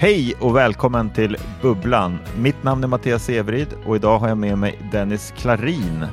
Hej och välkommen till Bubblan. Mitt namn är Mattias Everid och idag har jag med mig Dennis Klarin.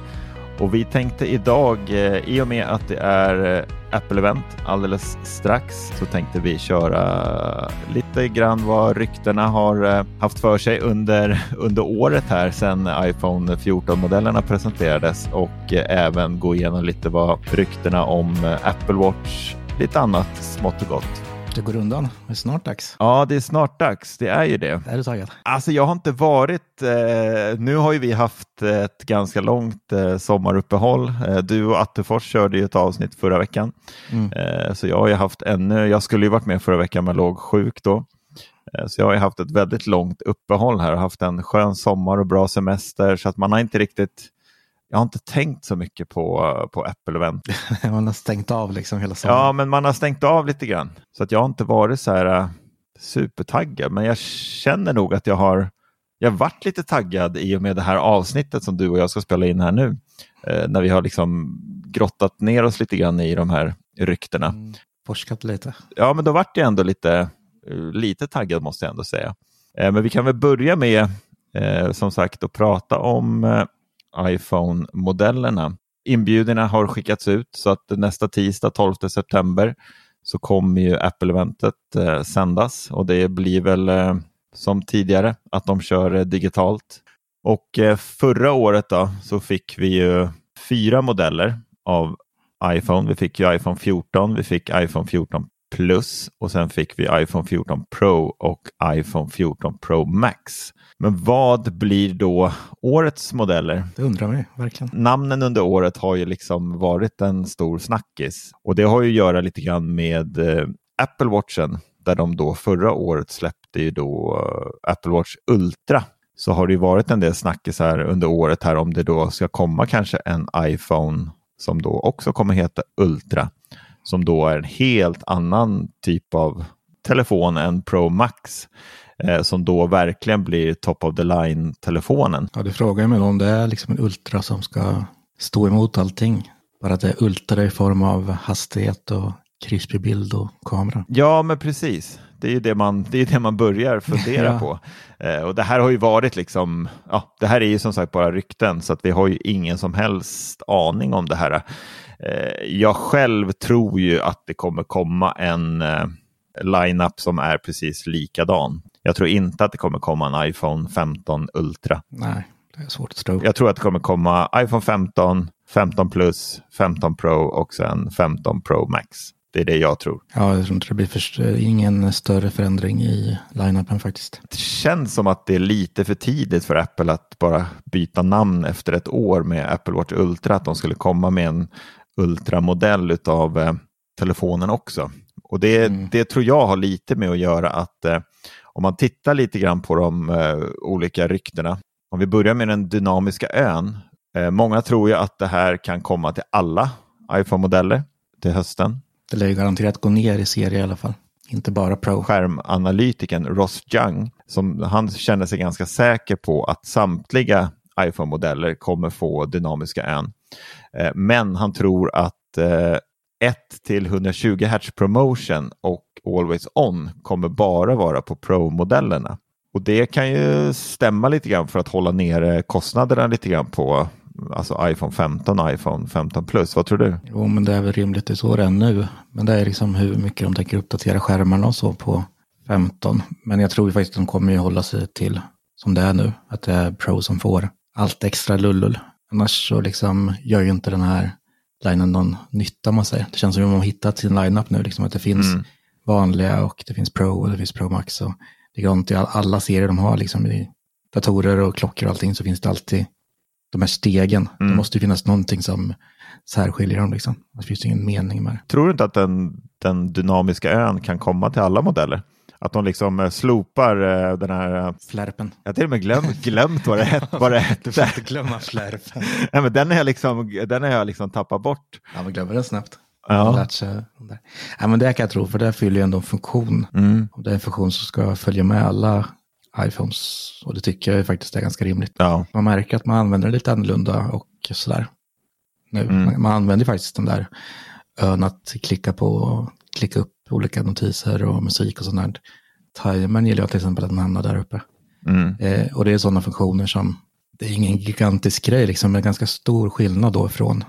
Och vi tänkte idag, eh, i och med att det är eh, Apple-event alldeles strax, så tänkte vi köra lite grann vad ryktena har eh, haft för sig under, under året här sedan iPhone 14-modellerna presenterades och även gå igenom lite vad ryktena om Apple Watch, lite annat smått och gott. Det går undan. Det är snart dags. Ja, det är snart dags. Det är ju det. Är du taggad? Alltså jag har inte varit, eh, nu har ju vi haft ett ganska långt eh, sommaruppehåll. Eh, du och Attefors körde ju ett avsnitt förra veckan. Mm. Eh, så jag har ju haft ännu, jag skulle ju varit med förra veckan men låg sjuk då. Eh, så jag har ju haft ett väldigt långt uppehåll här och haft en skön sommar och bra semester så att man har inte riktigt jag har inte tänkt så mycket på, på Apple-event. Man har stängt av liksom hela sommaren. Ja, men man har stängt av lite grann. Så att jag har inte varit så här äh, supertaggad. Men jag känner nog att jag har jag har varit lite taggad i och med det här avsnittet som du och jag ska spela in här nu. Eh, när vi har liksom grottat ner oss lite grann i de här ryktena. Mm, forskat lite. Ja, men då vart jag ändå lite, lite taggad måste jag ändå säga. Eh, men vi kan väl börja med, eh, som sagt, att prata om eh, iPhone-modellerna. Inbjudningarna har skickats ut så att nästa tisdag 12 september så kommer ju Apple-eventet eh, sändas och det blir väl eh, som tidigare att de kör eh, digitalt. Och eh, förra året då så fick vi ju fyra modeller av iPhone. Vi fick ju iPhone 14, vi fick iPhone 14 Plus och sen fick vi iPhone 14 Pro och iPhone 14 Pro Max. Men vad blir då årets modeller? Det undrar man ju verkligen. Namnen under året har ju liksom varit en stor snackis och det har ju att göra lite grann med eh, Apple Watchen där de då förra året släppte ju då eh, Apple Watch Ultra. Så har det ju varit en del snackisar under året här om det då ska komma kanske en iPhone som då också kommer heta Ultra som då är en helt annan typ av telefon än Pro Max eh, som då verkligen blir top of the line-telefonen. Ja, du frågar mig om det är liksom en Ultra som ska stå emot allting. Bara att det är Ultra i form av hastighet och krispig bild och kamera. Ja, men precis. Det är ju det man, det är det man börjar fundera Ja. på. Eh, och det här har ju varit liksom, ja, det här är ju som sagt bara rykten så att vi har ju ingen som helst aning om det här. Eh, jag själv tror ju att det kommer komma en eh, line-up som är precis likadan. Jag tror inte att det kommer komma en iPhone 15 Ultra. Nej, det är svårt att tro. Jag tror att det kommer komma iPhone 15, 15 Plus, 15 Pro och sen 15 Pro Max. Det är det jag tror. Ja, jag tror inte det blir för, ingen större förändring i line-upen faktiskt. Det känns som att det är lite för tidigt för Apple att bara byta namn efter ett år med Apple Watch Ultra. Att de skulle komma med en Ultra-modell av eh, telefonen också. Och det, Mm. det tror jag har lite med att göra att eh, om man tittar lite grann på de eh, olika ryktena. Om vi börjar med den dynamiska ön. Eh, många tror ju att det här kan komma till alla iPhone-modeller till hösten. Det lär ju garanterat gå ner i serie i alla fall. Inte bara Pro. skärmanalytikern Ross Young, som han känner sig ganska säker på att samtliga iPhone-modeller kommer få dynamiska ön. Eh, Men han tror att 1 till 120 Hz promotion och Always On kommer bara vara på Pro-modellerna. Och det kan ju stämma lite grann för att hålla nere kostnaderna lite grann på alltså iPhone 15 och iPhone 15 Plus. Vad tror du? Jo, men det är väl rimligt, det så det är nu. Men det är liksom hur mycket de tänker uppdatera skärmarna och så på 15. Men jag tror ju faktiskt att de kommer ju hålla sig till som det är nu. Att det är Pro som får allt extra lullull. Annars så liksom gör ju inte den här linen någon nytta man säger. Det känns som att de har hittat sin lineup nu, liksom att det finns Mm. vanliga och det finns Pro och det finns Pro Max. Och likadant i all- alla serier de har, liksom i datorer och klockor och allting så finns det alltid de här stegen. Mm. Det måste ju finnas någonting som särskiljer dem. Liksom. Det finns ingen mening med det. Tror du inte att den, den dynamiska ön kan komma till alla modeller? Att de liksom eh, slopar eh, den här, eh, Flärpen. jag har till och med glömt, glömt vad det hette. Vad det hette. glömma flärpen. Nej, men den har jag liksom, den har jag liksom tappat bort. Ja, man glömmer den snabbt. Ja. Ja, men det kan jag tro, för det fyller ju ändå en funktion. Mm. Det är en funktion som ska följa med alla iPhones. Och det tycker jag faktiskt är ganska rimligt. Ja. Man märker att man använder det lite annorlunda och sådär. Nu. Mm. Man, man använder faktiskt den där ön att klicka på och klicka upp olika notiser och musik och sånt där. Timern gillar jag till exempel att den hamnar där uppe. Mm. Eh, och det är sådana funktioner som, det är ingen gigantisk grej liksom, men ganska stor skillnad då från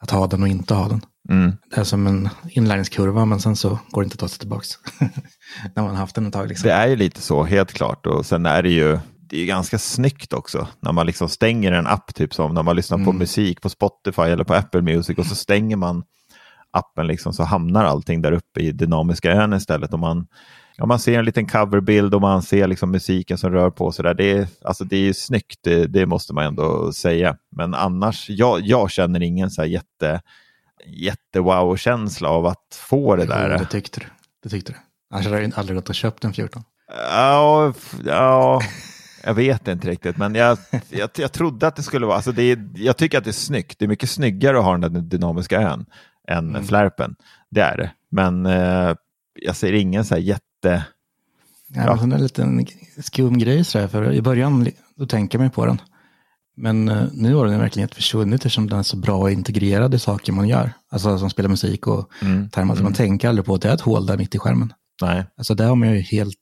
att ha den och inte ha den. Mm. Det är som en inlärningskurva, men sen så går det inte att ta sig tillbaka. När man har haft den ett tag. Liksom. Det är ju lite så, helt klart. Och sen är det ju det är ju ganska snyggt också när man liksom stänger en app, typ som när man lyssnar på Mm. musik på Spotify eller på Apple Music och så stänger man appen liksom så hamnar allting där uppe i dynamiska ön istället. Och man, ja, man ser en liten coverbild och man ser liksom musiken som rör på sig där. Det är, alltså det är snyggt, det, det måste man ändå säga. Men annars, jag, jag känner ingen så här jätte, jätte wow-känsla av att få det där. Jo, det tyckte du. Det tyckte du. Annars hade jag aldrig gått och köpt en 14. Ja, ja, jag vet inte riktigt, men jag, jag, jag trodde att det skulle vara, alltså det är, jag tycker att det är snyggt. Det är mycket snyggare att ha den där dynamiska ön än Mm. flärpen. Det är det. Men eh, jag ser ingen så här jätte... Ja, Ja. men en liten skum grej sådär, för i början då tänker man på den. Men eh, nu har den verkligen helt försvunnit eftersom den är så bra integrerad i saker man gör. Alltså som spelar musik och Mm. termer. Så man tänker aldrig på att det är ett hål där mitt i skärmen. Nej, Alltså det har man ju helt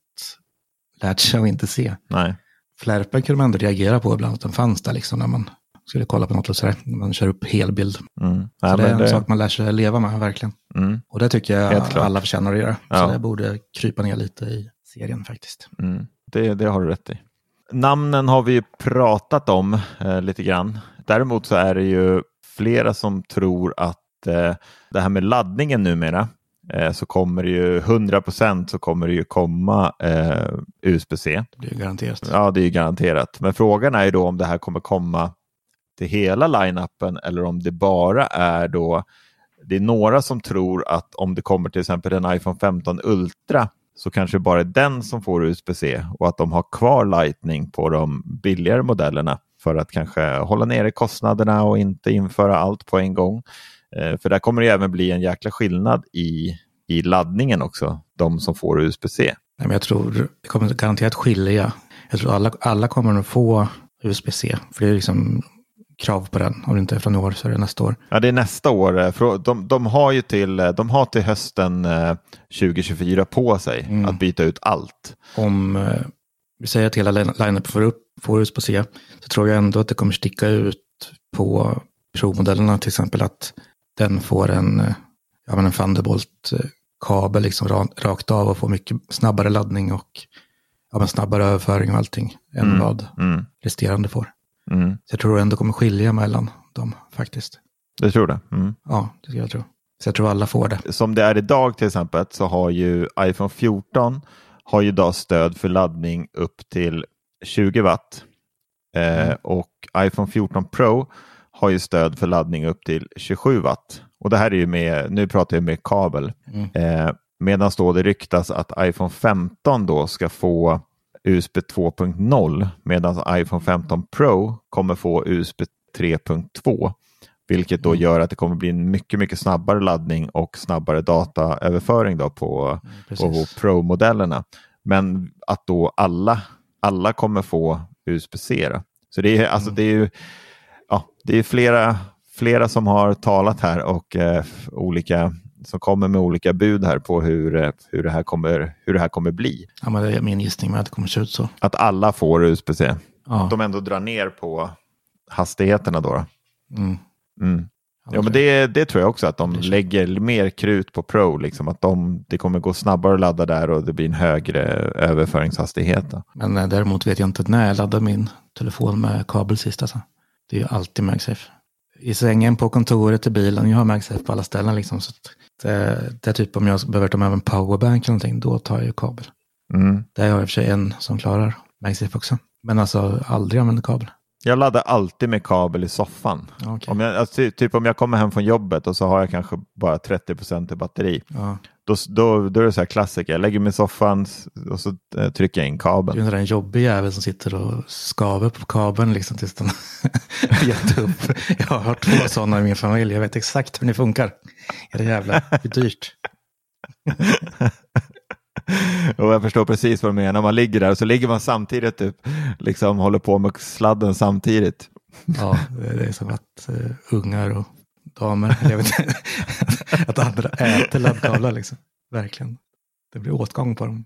lärt sig att inte se. nej. Flärpen kunde man ändå reagera på ibland, att den fanns där liksom när man skulle kolla på något och sådär. Man kör upp helbild. Mm. Så Nej, det är en sak man lär sig leva med, verkligen. mm, Och det tycker jag Helt klart. alla förtjänar att göra. Ja. Så det borde krypa ner lite i serien faktiskt. mm. Det, det har du rätt i. Namnen har vi ju pratat om eh, lite grann. Däremot så är det ju flera som tror att eh, det här med laddningen numera eh, så kommer det ju 100% så kommer det ju komma eh, USB-C. Det blir ju garanterat. Ja, det är ju garanterat. Men frågan är ju då om det här kommer komma till hela line-upen eller om det bara är då det är några som tror att om det kommer till exempel en iPhone 15 Ultra så kanske bara är den som får USB-C och att de har kvar Lightning på de billigare modellerna för att kanske hålla nere kostnaderna och inte införa allt på en gång. Eh, för där kommer det även bli en jäkla skillnad i, i laddningen också, de som får USB-C. Jag tror det kommer garanterat skilja. Jag tror alla, alla kommer att få USB-C. För det är liksom krav på den. Om det inte är från i år så är det nästa år. Ja, det är nästa år. eh, De, de, har ju till, eh, de har till hösten eh, 2024 på sig Mm. att byta ut allt. Om eh, vi säger att hela line- line-up får, upp, får USB-C så tror jag ändå att det kommer sticka ut på provmodellerna till exempel att den får en, eh, ja, men en Thunderbolt-kabel liksom ra, rakt av och får mycket snabbare laddning och ja, men snabbare överföring och allting än Mm. vad Mm. resterande får. Mm. Så jag tror ändå kommer skilja mellan dem faktiskt. Det tror det. Mm. Ja, det ska jag tro. Så jag tror alla får det. Som det är idag till exempel så har ju iPhone 14 har ju idag stöd för laddning upp till 20 watt. Eh, och iPhone 14 Pro har ju stöd för laddning upp till 27 watt. Och det här är ju med, nu pratar jag med kabel. Mm. Eh, Medan då det ryktas att iPhone 15 då ska få USB 2.0 medan iPhone 15 Pro kommer få USB 3.2. Vilket då gör att det kommer bli en mycket, mycket snabbare laddning och snabbare dataöverföring då på, på precis. Pro-modellerna. Men att då alla, alla kommer få USB-C. då. Så det är, alltså, det är ju ja, det är flera, flera som har talat här och eh, olika som kommer med olika bud här på hur, eh, hur, det, här kommer, hur det här kommer bli. Ja, men det är min gissning med att det kommer se ut så. Att alla får USB-C. Ja. De ändå drar ner på hastigheterna då. Mm. Mm. Ja, men det, det tror jag också att de lägger mer krut på Pro. Liksom, att de, det kommer gå snabbare att ladda där och det blir en högre överföringshastighet. Då. Men eh, däremot vet jag inte när jag laddar min telefon med kabel sist. Alltså. Det är ju alltid MagSafe. I sängen, på kontoret, i bilen. Jag har MagSafe på alla ställen. Liksom, så det, det är typ om jag behöver ta med en powerbank eller någonting, då tar jag ju kabel. Mm. Där har jag i och för sig en som klarar MagSafe också. Men alltså aldrig använder kabel. Jag laddar alltid med kabel i soffan. Okej. Om jag, alltså, ty- typ om jag kommer hem från jobbet och så har jag kanske bara 30 i batteri. Ja. Då, då, då är det så här klassiker. Jag lägger mig i soffan och så eh, trycker jag in Du kabeln. är den där jobbig jävel som sitter och skaver på kabeln liksom tills den gett upp. Jag har två sådana i min familj. Jag vet exakt hur ni funkar. Är det jävla det är dyrt? Och jag förstår precis vad du menar. Man ligger där och så ligger man samtidigt typ, liksom håller på med sladden samtidigt. Ja, det är som att uh, ungar och damer, jag vet inte, att andra äter laddkablar liksom. Verkligen. Det blir åtgång på dem.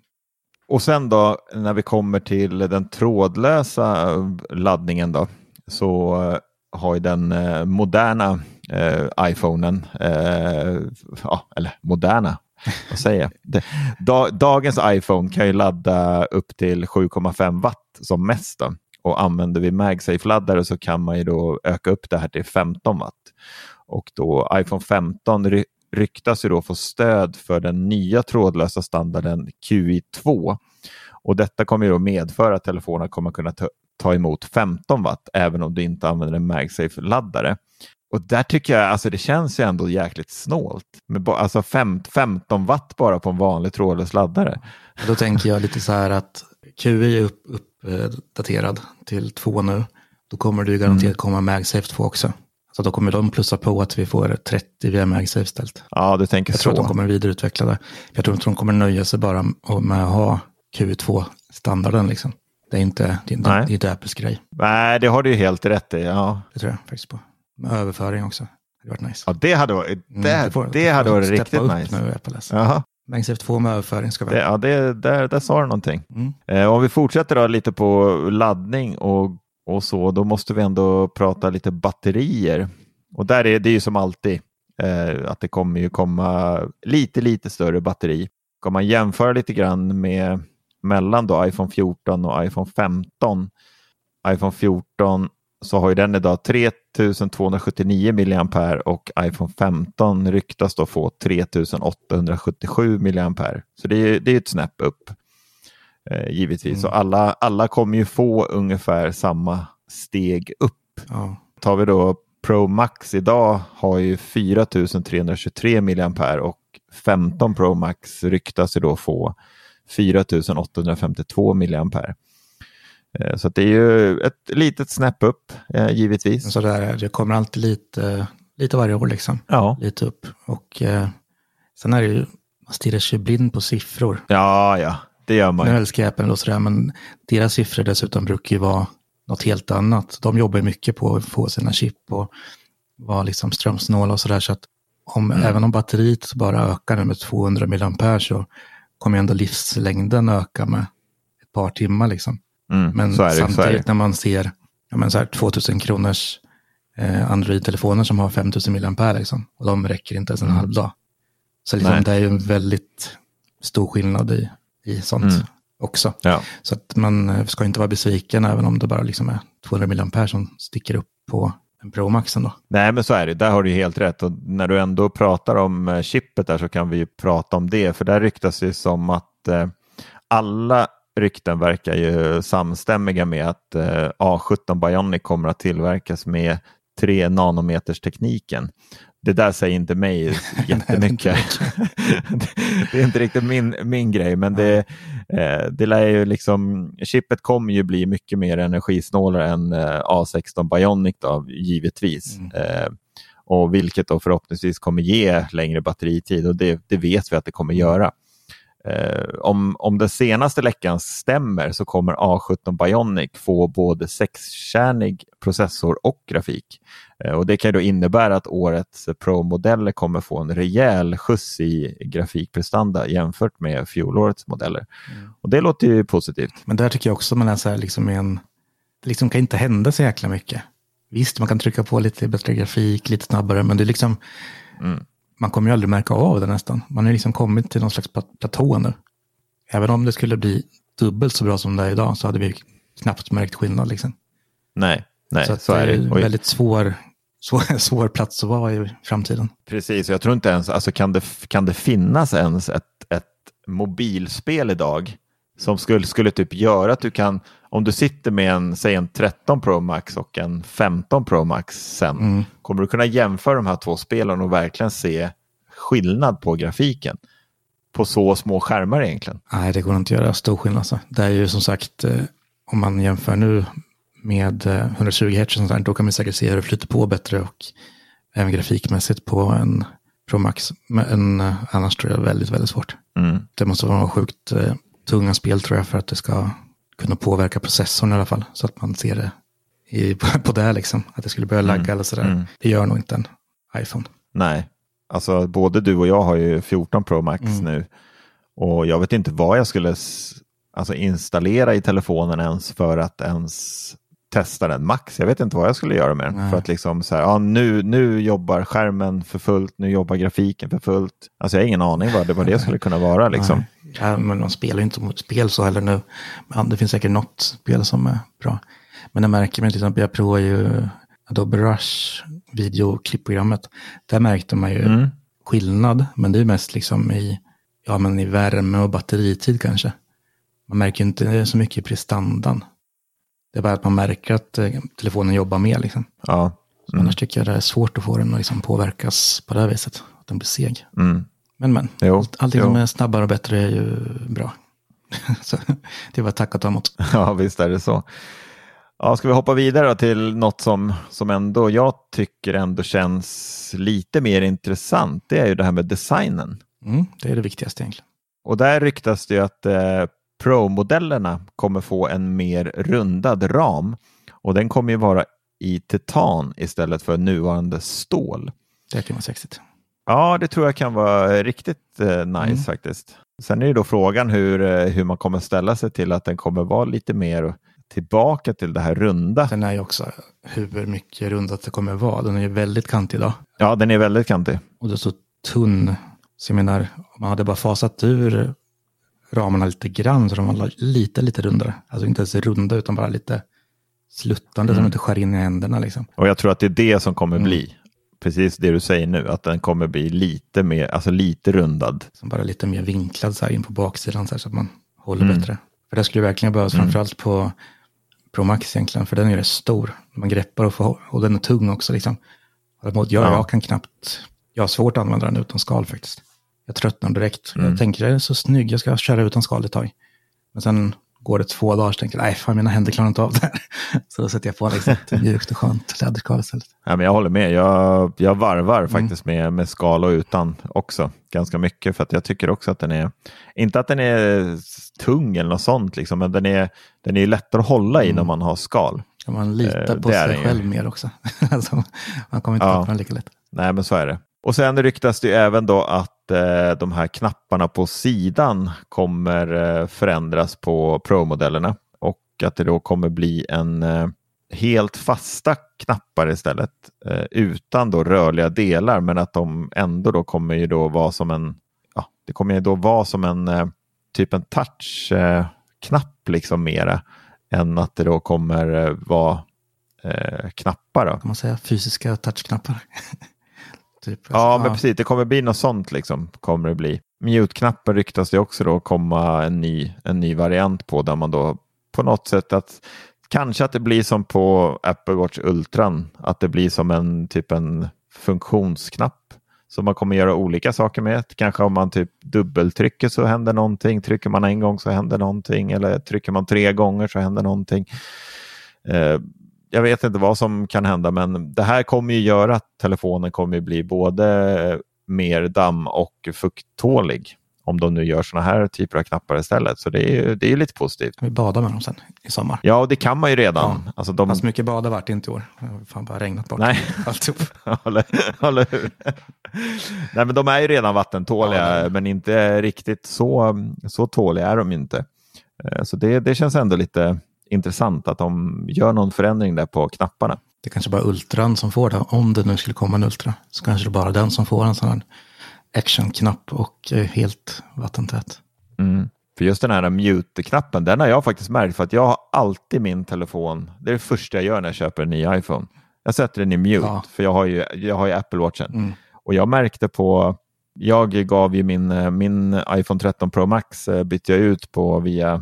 Och sen då när vi kommer till den trådlösa laddningen då så eh, har ju den eh, moderna eh, iPhonen, eh, ja, eller moderna, vad säger jag? Det, da, dagens iPhone kan ju ladda upp till 7,5 watt som mest. Då. Och använder vi MagSafe-laddare så kan man ju då öka upp det här till 15 watt. Och då iPhone 15 ry- ryktas ju då få stöd för den nya trådlösa standarden QI2. Och detta kommer ju då medföra att telefonen kommer kunna ta, ta emot 15 watt även om du inte använder en MagSafe-laddare. Och där tycker jag, alltså det känns ju ändå jäkligt snålt. Med alltså fem, 15 watt bara på en vanlig trådlös laddare. Då tänker jag lite så här att QI är upp, uppdaterad till 2 nu. Då kommer ju garanterat komma MagSafe 2 också. Så då kommer de plussa på att vi får 30 via MagSafe ställt. Ja, du tänker Jag tror att de så. kommer vidareutveckla det. Jag tror inte de kommer nöja sig bara med att ha QI2-standarden. Liksom. Det är inte, det är inte, Nej. det är inte Apples grej. Nej, det har du ju helt rätt i. Ja, Det tror jag faktiskt på. Med överföring också. Det hade varit nice. ja det hade varit, Mm, det, får- det hade varit riktigt upp nice. Nu, Apple, alltså. Jaha. MagSafe 2 med överföring ska vi Det, ja, det, där, där sa du någonting. Mm. Eh, om vi fortsätter då lite på laddning och, och så, då måste vi ändå prata lite batterier. Och där är det ju som alltid eh, att det kommer ju komma lite, lite större batteri. Om man jämför lite grann med mellan då iPhone 14 och iPhone 15. iPhone 14 så har ju den idag 3279 mAh och iPhone 15 ryktas då få 3877 mAh. Så det är, det är ett snäpp upp eh, givetvis. Så alla, alla kommer ju få ungefär samma steg upp. Ja. Tar vi då Pro Max idag har ju 4323 mAh och 15 Pro Max ryktas ju då få 4852 mAh. Eh, Så det är ju ett litet snäpp upp eh, givetvis. Så där, är det Det kommer alltid lite, lite varje år liksom. Ja. Lite upp. Och eh, sen är det ju, man stirrar sig blind på siffror. ja, ja, det gör man Nu älskar jag Apple och sådär, men deras siffror dessutom brukar ju vara något helt annat. De jobbar mycket på att få sina chip och vara liksom strömsnåla och sådär. Så att om, Mm. även om batteriet bara ökar med 200 mAh så kommer ju ändå livslängden öka med ett par timmar liksom. Mm, Men det, samtidigt när man ser ja, men så här 2000 kronors eh, Android-telefoner som har 5000 mAh liksom, och de räcker inte ens en halv dag. Så liksom, Mm. Det är ju en väldigt stor skillnad i, i sånt Mm. också. Ja. Så att man eh, ska inte vara besviken även om det bara liksom är 200 mAh som sticker upp på en Pro Max ändå. Nej, men så är det. Där har du helt rätt. Och när du ändå pratar om eh, chippet där så kan vi ju prata om det. För där ryktas det som att eh, alla rykten verkar ju samstämmiga med att eh, A17 Bionic kommer att tillverkas med 3 nanometers tekniken. Det där säger inte mig jättemycket. det är inte riktigt min, min grej, men det, eh, det lär ju liksom, chippet kommer ju bli mycket mer energisnålare än eh, A16 Bionic då, givetvis. Mm. Eh, och vilket då förhoppningsvis kommer ge längre batteritid och det, det vet vi att det kommer göra. Eh, om, om den senaste läckan stämmer så kommer A17 Bionic få både sexkärnig processor och grafik. Eh, och Det kan då innebära att årets Pro-modeller kommer få en rejäl skjuts i grafikprestanda jämfört med fjolårets modeller. Mm. Och Det låter ju positivt. Men där tycker jag också man är så här liksom en, det liksom kan inte hända så jäkla mycket. Visst, man kan trycka på lite bättre grafik, lite snabbare, men det är liksom, mm man kommer ju aldrig märka av det nästan. Man har liksom kommit till någon slags platå nu. Även om det skulle bli dubbelt så bra som det är idag så hade vi knappt märkt skillnad. Liksom. Nej, nej så, så är det. en väldigt svår, svår, svår plats att vara i framtiden. Precis, jag tror inte ens, alltså kan det, kan det finnas ens ett, ett mobilspel idag som skulle, skulle typ göra att du kan, om du sitter med en, säg en 13 Pro Max och en 15 Pro Max sen, mm. kommer du kunna jämföra de här två spelen och verkligen se skillnad på grafiken på så små skärmar egentligen? Nej, det går inte att göra stor skillnad. Alltså. Det är ju som sagt, eh, om man jämför nu med 120 eh, Hz, där, då kan man säkert se hur det flyter på bättre och även grafikmässigt på en Pro Max. Men eh, annars tror jag det är väldigt, väldigt svårt. Mm. Det måste vara sjukt tunga spel tror jag för att det ska kunna påverka processorn i alla fall. Så att man ser det i, på det liksom. Att det skulle börja lagga mm. eller sådär. Mm. Det gör nog inte en iPhone. Nej, alltså både du och jag har ju 14 Pro Max mm. nu. Och jag vet inte vad jag skulle alltså, installera i telefonen ens för att ens testa den max. Jag vet inte vad jag skulle göra med den. Nej. För att liksom så här, ja, nu, nu jobbar skärmen för fullt, nu jobbar grafiken för fullt. Alltså jag har ingen aning vad det, vad det skulle kunna vara. Liksom. Ja, men man spelar ju inte spel så heller nu. Men det finns säkert något spel som är bra. Men jag märker mig till exempel, jag provar ju Adobe Rush videoklippprogrammet. Där märkte man ju mm. skillnad, men det är mest liksom i, ja, men i värme och batteritid kanske. Man märker inte så mycket i prestandan. Det är bara att man märker att eh, telefonen jobbar mer. Liksom. Ja. Mm. Annars tycker jag det är svårt att få den att liksom påverkas på det här viset. Att den blir seg. Mm. Men men, jo, allting jo. som är snabbare och bättre är ju bra. så det var tack och ta emot. Ja, visst är det så. Ja, ska vi hoppa vidare till något som, som ändå jag tycker ändå känns lite mer intressant. Det är ju det här med designen. Mm, det är det viktigaste egentligen. Och där ryktas det ju att eh, Pro-modellerna kommer få en mer rundad ram och den kommer ju vara i titan istället för nuvarande stål. Det kan vara sexigt. Ja, det tror jag kan vara riktigt eh, nice mm. faktiskt. Sen är det då frågan hur, eh, hur man kommer ställa sig till att den kommer vara lite mer tillbaka till det här runda. Den är ju också hur mycket rundat det kommer vara. Den är ju väldigt kantig idag. Ja, den är väldigt kantig. Och det är så tunn. Så jag menar, om man hade bara fasat ur ramarna lite grann så de var lite, lite rundare. Alltså inte ens runda utan bara lite sluttande mm. så de inte skär in i händerna. Liksom. Och jag tror att det är det som kommer mm. bli. Precis det du säger nu, att den kommer bli lite mer, alltså lite rundad. Som bara lite mer vinklad så här in på baksidan så, här, så att man håller mm. bättre. För det skulle verkligen behövas mm. framförallt på Pro Max egentligen, för den är rätt stor. Man greppar och, får, och den är tung också liksom. Jag, ja. jag kan knappt, jag har svårt att använda den utan skal faktiskt. Jag tröttnar direkt. Mm. Jag tänker, jag är så snygg, jag ska köra utan skal ett tag. Men sen går det två dagar så tänker jag, nej, fan mina händer klarar inte av det här. Så då sätter jag på liksom ett mjukt och skönt läderskal istället. Ja, men jag håller med, jag, jag varvar mm. faktiskt med, med skal och utan också ganska mycket. För att jag tycker också att den är, inte att den är tung eller något sånt, liksom, men den är, den är lättare att hålla i mm. när man har skal. Kan man lita eh, på sig själv mer också. alltså, man kommer inte ja. den lika lätt. Nej, men så är det. Och sen ryktas det även då att Eh, de här knapparna på sidan kommer eh, förändras på Pro-modellerna och att det då kommer bli en eh, helt fasta knappar istället utan då rörliga delar men att de ändå då kommer ju då vara som en ja, det kommer ju då vara som en typ en touchknapp liksom mera än att det då kommer eh, vara knappar. Då. Kan man säga fysiska touchknappar? Typ. Ja, men precis. Det kommer bli något sånt liksom. Kommer det bli. Mute-knappen ryktas det också då komma en ny, en ny variant på där man då på något sätt att kanske att det blir som på Apple Watch Ultran. Att det blir som en typ en funktionsknapp som man kommer göra olika saker med. Kanske om man typ dubbeltrycker så händer någonting. Trycker man en gång så händer någonting eller trycker man tre gånger så händer någonting. Eh, jag vet inte vad som kan hända, men det här kommer ju göra att telefonen kommer bli både mer damm och fukttålig. Om de nu gör sådana här typer av knappar istället. Så det är ju det är lite positivt. Vi badar med dem sen i sommar. Ja, och det kan man ju redan. Ja. Alltså de... Fast mycket bada vart det inte i år. Det har fan bara regnat bort Nej. alltihop. Håller, håller? Nej, men de är ju redan vattentåliga, Ja, men inte riktigt så, så tåliga är de inte. Eh, Så det, det känns ändå lite intressant att de gör någon förändring där på knapparna. Det kanske bara är Ultran som får det. Om det nu skulle komma en Ultra så kanske det bara är den som får en sån här actionknapp och är helt vattentät. Mm. För just den här mute-knappen, den har jag faktiskt märkt för att jag har alltid min telefon, det är det första jag gör när jag köper en ny iPhone. Jag sätter den i mute, Ja. för jag har ju, jag har ju Apple Watchen. Mm. Och jag märkte på, jag gav ju min, eh, min iPhone 13 Pro Max eh, bytte jag ut på via, eh,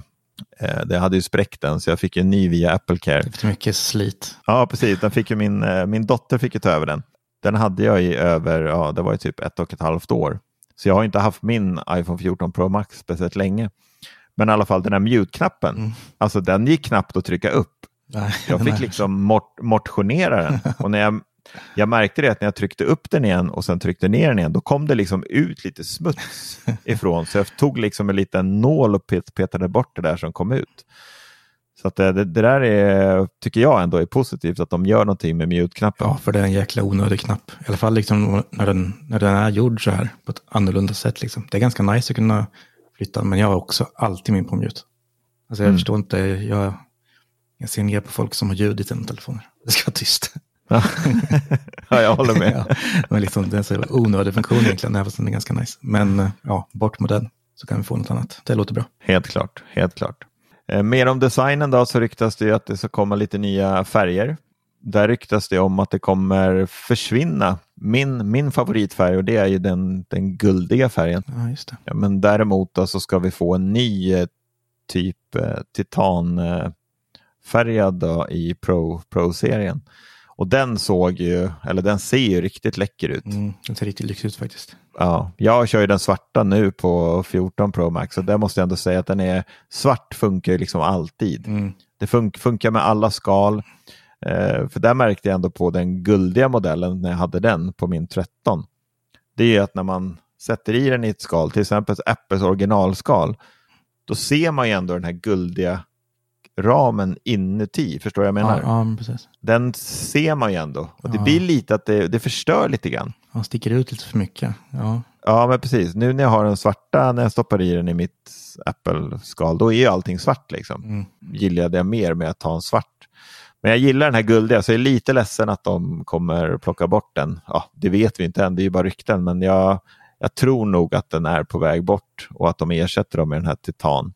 det hade ju spräckt den så jag fick en ny via Apple Care. Efter mycket slit. Ja, precis. Den fick ju min, eh, min dotter fick ju ta över den. Den hade jag i över, ja, det var ju typ ett och ett halvt år. Så jag har inte haft min iPhone 14 Pro Max speciellt länge. Men i alla fall den här mute-knappen, Mm. alltså den gick knappt att trycka upp. Nej, Jag fick här- liksom mort, motionera den. Och när jag, jag märkte det att när jag tryckte upp den igen och sen tryckte ner den igen, då kom det liksom ut lite smuts ifrån. Så jag tog liksom en liten nål och pet, petade bort det där som kom ut. Så det, det, det där är, tycker jag ändå är positivt, att de gör någonting med mute-knappen. Ja, för det är en jäkla onödig knapp. I alla fall liksom när, den, när den är gjord så här på ett annorlunda sätt. Liksom. Det är ganska nice att kunna flytta, men jag har också alltid min på mute. Alltså jag Mm. förstår inte, jag, jag ser ner på folk som har ljud i sina telefoner. Det ska vara tyst. Ja, ja jag håller med. ja, men liksom, det är en så onödig funktion egentligen, även fast den är ganska nice. Men eh, ja, bort med den så kan vi få något annat. Det låter bra. Helt klart, helt klart. Eh, mer om designen då så ryktas det ju att det ska komma lite nya färger. Där ryktas det om att det kommer försvinna min, min favoritfärg och det är ju den, den guldiga färgen. Ja, just det. Ja, men däremot då så ska vi få en ny eh, typ eh, titanfärgad i Pro, Pro-serien. Och den såg ju, eller den ser ju riktigt läcker ut. Mm, den ser riktigt lyxig ut faktiskt. Ja, jag kör ju den svarta nu på 14 Pro Max och där måste jag ändå säga att den är svart funkar ju liksom alltid. Mm. Det fun funkar med alla skal. Eh, för där märkte jag ändå på den guldiga modellen när jag hade den på min 13. Det är ju att när man sätter i den i ett skal, till exempel Apples originalskal, då ser man ju ändå den här guldiga ramen inuti. Förstår du vad jag menar? Ja, ja, precis. Den ser man ju ändå. Och det Ja. blir lite att det, det förstör lite grann. Han sticker ut lite för mycket. Ja, Ja, men precis. Nu när jag har den svarta, när jag stoppar i den i mitt Apple-skal, då är ju allting svart liksom. Mm. Gillade jag mer med att ha en svart. Men jag gillar den här guldiga, så jag är lite ledsen att de kommer plocka bort den. Ja, det vet vi inte än, det är ju bara rykten, men jag, jag tror nog att den är på väg bort och att de ersätter dem med den här titan.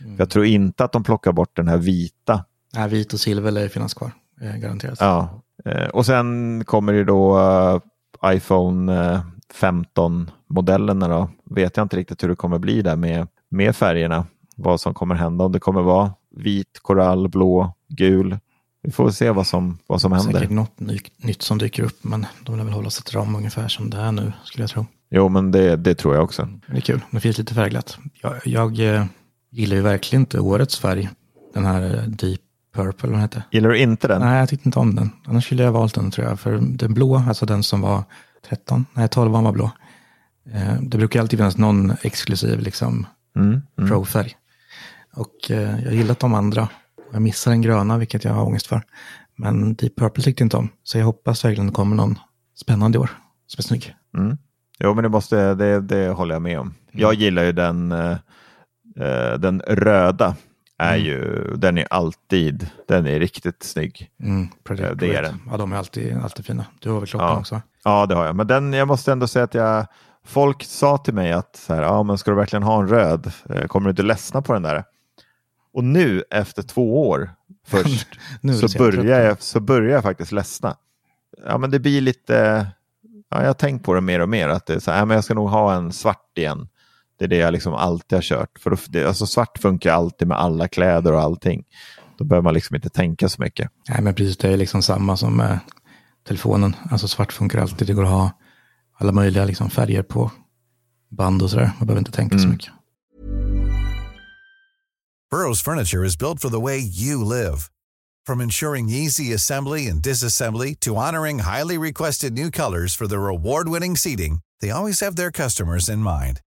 Mm. Jag tror inte att de plockar bort den här vita. Nej, vit och silver lär finnas kvar. Eh, garanterat. Ja. Eh, Och sen kommer det då eh, iPhone eh, 15-modellerna. Då. Vet jag inte riktigt hur det kommer bli där med, med färgerna. Vad som kommer hända. Om det kommer vara vit, korall, blå, gul. Vi får se vad som, vad som händer. Säkert något ny, nytt som dyker upp, men de vill väl hålla sig till dem ungefär som det är nu, skulle jag tro. Jo, men det, det tror jag också. Det är kul, det finns lite färgglatt. Jag, jag gillar ju verkligen inte årets färg, den här eh, Deep Purple, vad heter. Gillar du inte den? Nej, jag tyckte inte om den. Annars skulle jag ha valt den tror jag. För den blå, alltså den som var 13, nej 12 var blå. Eh, det brukar alltid finnas någon exklusiv liksom Mm, mm. pro-färg. Och eh, jag gillat de andra. Jag missar den gröna, vilket jag har ångest för. Men Deep Purple tyckte jag inte om. Så jag hoppas verkligen det kommer någon spännande i år. Som är snygg. Mm. Jo, men det, måste, det, det håller jag med om. Jag gillar ju den, eh, eh, den röda. Är Mm. ju, den är alltid, den är riktigt snygg. Mm, Predator det är den. Ja, de är alltid, alltid fina. Du har väl klockan Ja. också? Ja, det har jag. Men den, jag måste ändå säga att jag, folk sa till mig att så här, ja, men ska du verkligen ha en röd? Eh, Kommer du inte ledsna på den där? Och nu efter två år först så, börjar jag, så börjar jag faktiskt ledsna. Ja, men det blir lite, ja, jag har tänkt på det mer och mer att det är så här, ja, men jag ska nog ha en svart igen. Det är det jag liksom alltid har kört. För det, alltså svart funkar alltid med alla kläder och allting. Då behöver man liksom inte tänka så mycket. Nej, men precis. Det är liksom samma som med telefonen. Alltså svart funkar alltid. Det går att ha alla möjliga liksom, färger på band och sådär. Man behöver inte tänka så Mm. mycket. Burrow's furniture is built for the way you live. From ensuring easy assembly and disassembly to honoring highly requested new colors for their award-winning seating, they always have their customers in mind.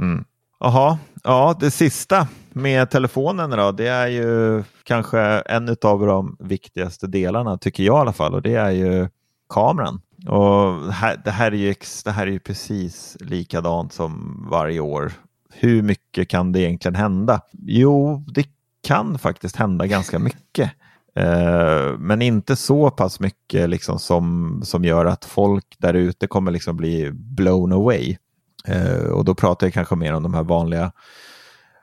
Mm. Jaha, ja det sista med telefonen då, det är ju kanske en av de viktigaste delarna tycker jag i alla fall och det är ju kameran. Och här, det, här är ju, det här är ju precis likadant som varje år. Hur mycket kan det egentligen hända? Jo, det kan faktiskt hända ganska mycket. Eh, men inte så pass mycket liksom som, som gör att folk där ute kommer liksom bli blown away. Eh, och då pratar jag kanske mer om de här vanliga,